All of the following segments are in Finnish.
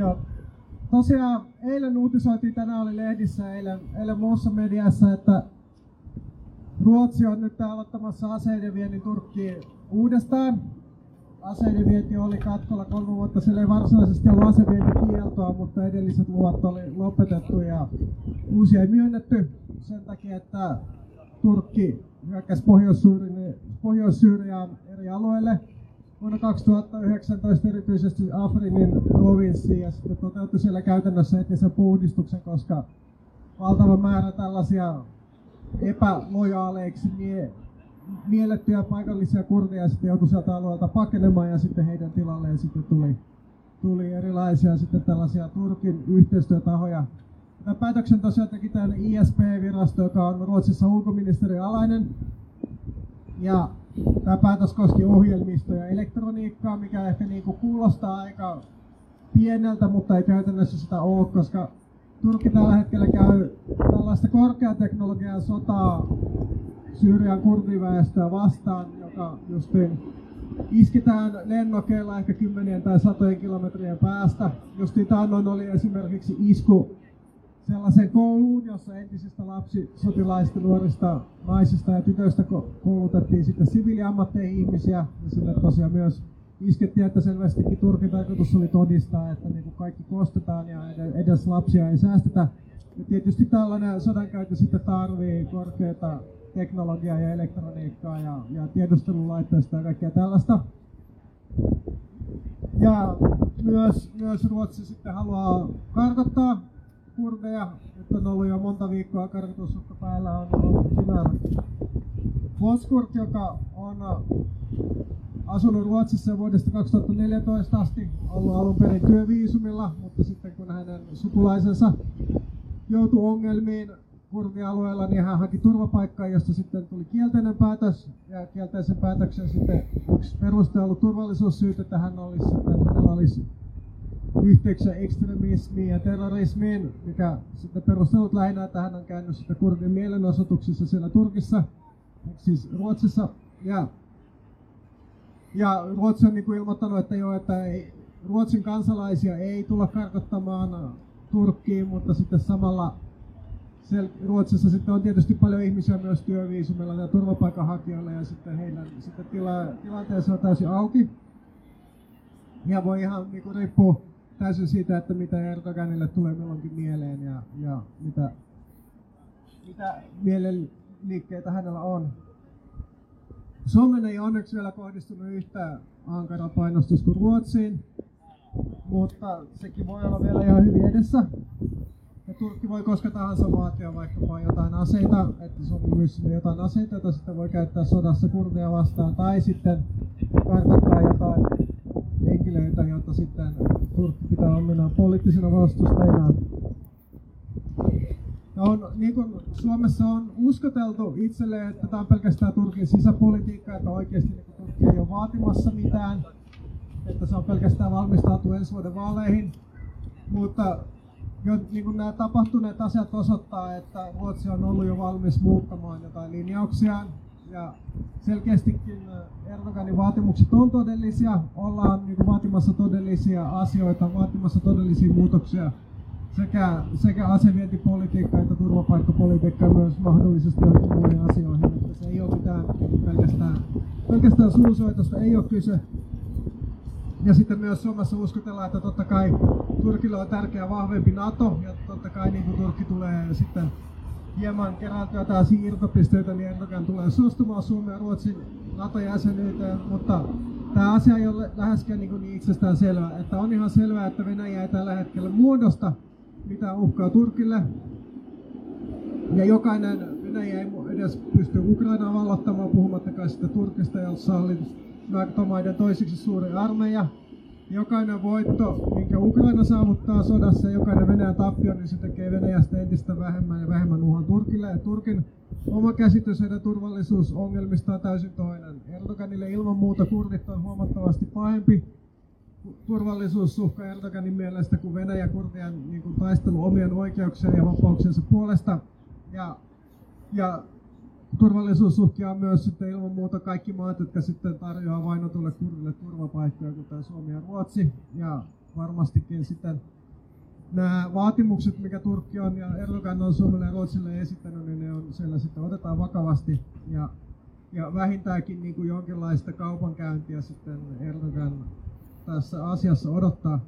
Joo. Tosiaan eilen uutisoitiin, tänään oli lehdissä, eilen, eilen muussa mediassa, että Ruotsi on nyt aloittamassa aseiden viennin Turkkiin uudestaan. Aseiden vienti oli katkolla kolme vuotta, sillä ei varsinaisesti ollut asevientikieltoa, mutta edelliset luvat oli lopetettu ja uusia ei myönnetty sen takia, että Turkki hyökkäsi Pohjois-Syyriaan eri alueille vuonna 2019 erityisesti Afrinin provinssiin ja sitten toteutui siellä käytännössä etnisen puhdistuksen, koska valtava määrä tällaisia epälojaaleiksi mie- miellettyjä paikallisia kurdeja sitten joutui sieltä alueelta pakenemaan ja sitten heidän tilalleen sitten tuli, tuli erilaisia sitten tällaisia Turkin yhteistyötahoja. Tämän päätöksen tosiaan teki tämän ISP-virasto, joka on Ruotsissa ulkoministeriön alainen. Ja tämä päätös koski ohjelmistoja ja elektroniikkaa, mikä ehkä niin kuin kuulostaa aika pieneltä, mutta ei käytännössä sitä ole, koska Turkki tällä hetkellä käy tällaista korkeateknologian sotaa Syyrian kurdiväestöä vastaan, joka justiin isketään lennokeilla ehkä kymmenien tai satojen kilometrien päästä. Justiin taannoin oli esimerkiksi isku sellaiseen kouluun, jossa entisistä lapsisotilaista, nuorista naisista ja tytöistä koulutettiin sitten siviiliammatteihin ihmisiä. Ja sinne tosiaan myös iskettiin, että selvästikin Turkin tarkoitus oli todistaa, että niin kuin kaikki kostetaan ja edes lapsia ei säästetä. Ja tietysti tällainen sodankäyttö sitten tarvii korkeata teknologiaa ja elektroniikkaa ja, ja tiedustelulaitteistoa ja kaikkea tällaista. Ja myös, myös Ruotsi sitten haluaa karkottaa kurdeja. Nyt on ollut jo monta viikkoa karkotusuhka päällä. On ollut Sinan Foskurt, joka on asunut Ruotsissa vuodesta 2014 asti, ollut alun perin työviisumilla, mutta sitten kun hänen sukulaisensa joutui ongelmiin kurdialueella, niin hän haki turvapaikkaa, josta sitten tuli kielteinen päätös. Ja kielteisen päätöksen sitten yksi peruste ollut turvallisuussyyt, että hän olisi sitten, hänellä olisi yhteyksiä ekstremismiin ja terrorismiin, mikä sitten perustelut lähinnä, että hän on käynyt sitten kurdin mielenosoituksissa siellä Turkissa, siis Ruotsissa. Ja, ja Ruotsi on niin kuin ilmoittanut, että joo, että ei, Ruotsin kansalaisia ei tulla karkottamaan Turkkiin, mutta sitten samalla Ruotsissa sitten on tietysti paljon ihmisiä myös työviisumilla ja turvapaikanhakijoilla ja sitten heidän sitten tila, tilanteensa on täysin auki. Ja voi ihan niin kuin riippua täysin siitä, että mitä Erdoganille tulee milloinkin mieleen ja, ja mitä, mitä mielenliikkeitä hänellä on. Suomen ei onneksi vielä kohdistunut yhtä ankara painostus kuin Ruotsiin, mutta sekin voi olla vielä ihan hyvin edessä. Ja Turkki voi koska tahansa vaatia vaikkapa jotain aseita, että on myös jotain aseita, joita sitten voi käyttää sodassa kurdeja vastaan, tai sitten kartoittaa jotain henkilöitä, joita sitten Turkki pitää ominaan poliittisina vastustajina. On, niin kuin Suomessa on uskoteltu itselleen, että tämä on pelkästään Turkin sisäpolitiikka, että oikeasti niin Turkki ei ole vaatimassa mitään, että se on pelkästään valmistautu ensi vuoden vaaleihin. Mutta jo, niin kuin nämä tapahtuneet asiat osoittaa, että Ruotsi on ollut jo valmis muuttamaan jotain linjauksiaan. Ja selkeästikin Erdoganin vaatimukset on todellisia, ollaan niin vaatimassa todellisia asioita, vaatimassa todellisia muutoksia sekä, sekä asevientipolitiikka että turvapaikkapolitiikka myös mahdollisesti johonkin asioihin. Että se ei ole mitään pelkästään, pelkästään suusoitosta, ei ole kyse. Ja sitten myös Suomessa uskotellaan, että totta kai Turkilla on tärkeä vahvempi NATO, ja totta kai niin kuin Turkki tulee sitten hieman kerääntyä taas irtopisteitä, niin Erdogan tulee suostumaan Suomen ja Ruotsin NATO-jäsenyyteen, mutta tämä asia ei ole läheskään niin, niin itsestään selvä. Että on ihan selvää, että Venäjä ei tällä hetkellä muodosta mitään uhkaa Turkille. Ja jokainen Venäjä ei edes pysty Ukrainaa vallottamaan, puhumattakaan sitä Turkista, jossa oli NATO-maiden toiseksi suuri armeija. Jokainen voitto, minkä Ukraina saavuttaa sodassa, jokainen Venäjän tappio, niin se tekee Venäjästä entistä vähemmän ja vähemmän uhan Turkille. Ja Turkin oma käsitys heidän turvallisuusongelmista on täysin toinen. Erdoganille ilman muuta kurdit on huomattavasti pahempi turvallisuusuhka Erdoganin mielestä kuin Venäjä kurdien niin kuin, taistelu omien oikeuksien ja vapauksiensa puolesta. Ja, ja turvallisuusuhkia on myös sitten ilman muuta kaikki maat, jotka sitten tarjoaa vainotulle kurdille turvapaikkoja, kuten Suomi ja Ruotsi. Ja varmastikin sitten nämä vaatimukset, mikä Turkki on ja Erdogan on Suomelle ja Ruotsille esittänyt, niin ne on siellä sitten otetaan vakavasti ja, ja vähintäänkin niin kuin jonkinlaista kaupankäyntiä sitten Erdogan tässä asiassa odottaa.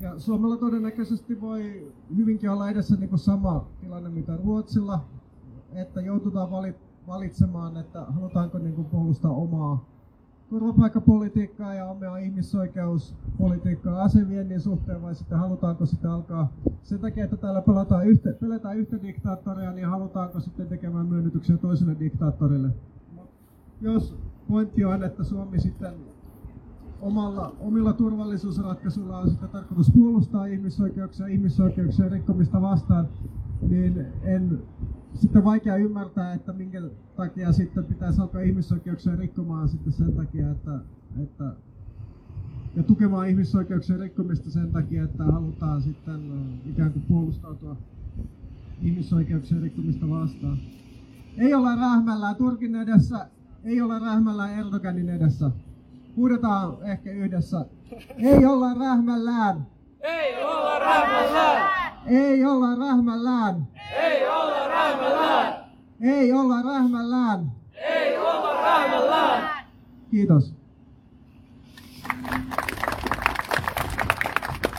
Ja Suomella todennäköisesti voi hyvinkin olla edessä niin kuin sama tilanne mitä Ruotsilla, että joututaan valitsemaan, että halutaanko niin kuin puolustaa omaa turvapaikkapolitiikkaa ja omia ihmisoikeuspolitiikkaa aseviennin suhteen vai sitten halutaanko sitten alkaa sen takia, että täällä pelataan yhtä, peletään yhtä diktaattoria, niin halutaanko sitten tekemään myönnytyksiä toiselle diktaattorille. Jos pointti on, että Suomi sitten omalla, omilla turvallisuusratkaisuilla on sitten tarkoitus puolustaa ihmisoikeuksia ja ihmisoikeuksien rikkomista vastaan, niin en sitten vaikea ymmärtää, että minkä takia sitten pitäisi alkaa ihmisoikeuksia rikkomaan sitten sen takia, että, että ja tukemaan ihmisoikeuksien rikkomista sen takia, että halutaan sitten ikään kuin puolustautua ihmisoikeuksien rikkomista vastaan. Ei olla rähmällään Turkin edessä, ei olla rähmällään Erdoganin edessä. Huudetaan ehkä yhdessä. Ei olla rähmällään! Ei olla rähmällään! Ei olla rähmällään! Ei olla rähmällään! Ei olla rähmällään! Ei olla rähmällään! Kiitos.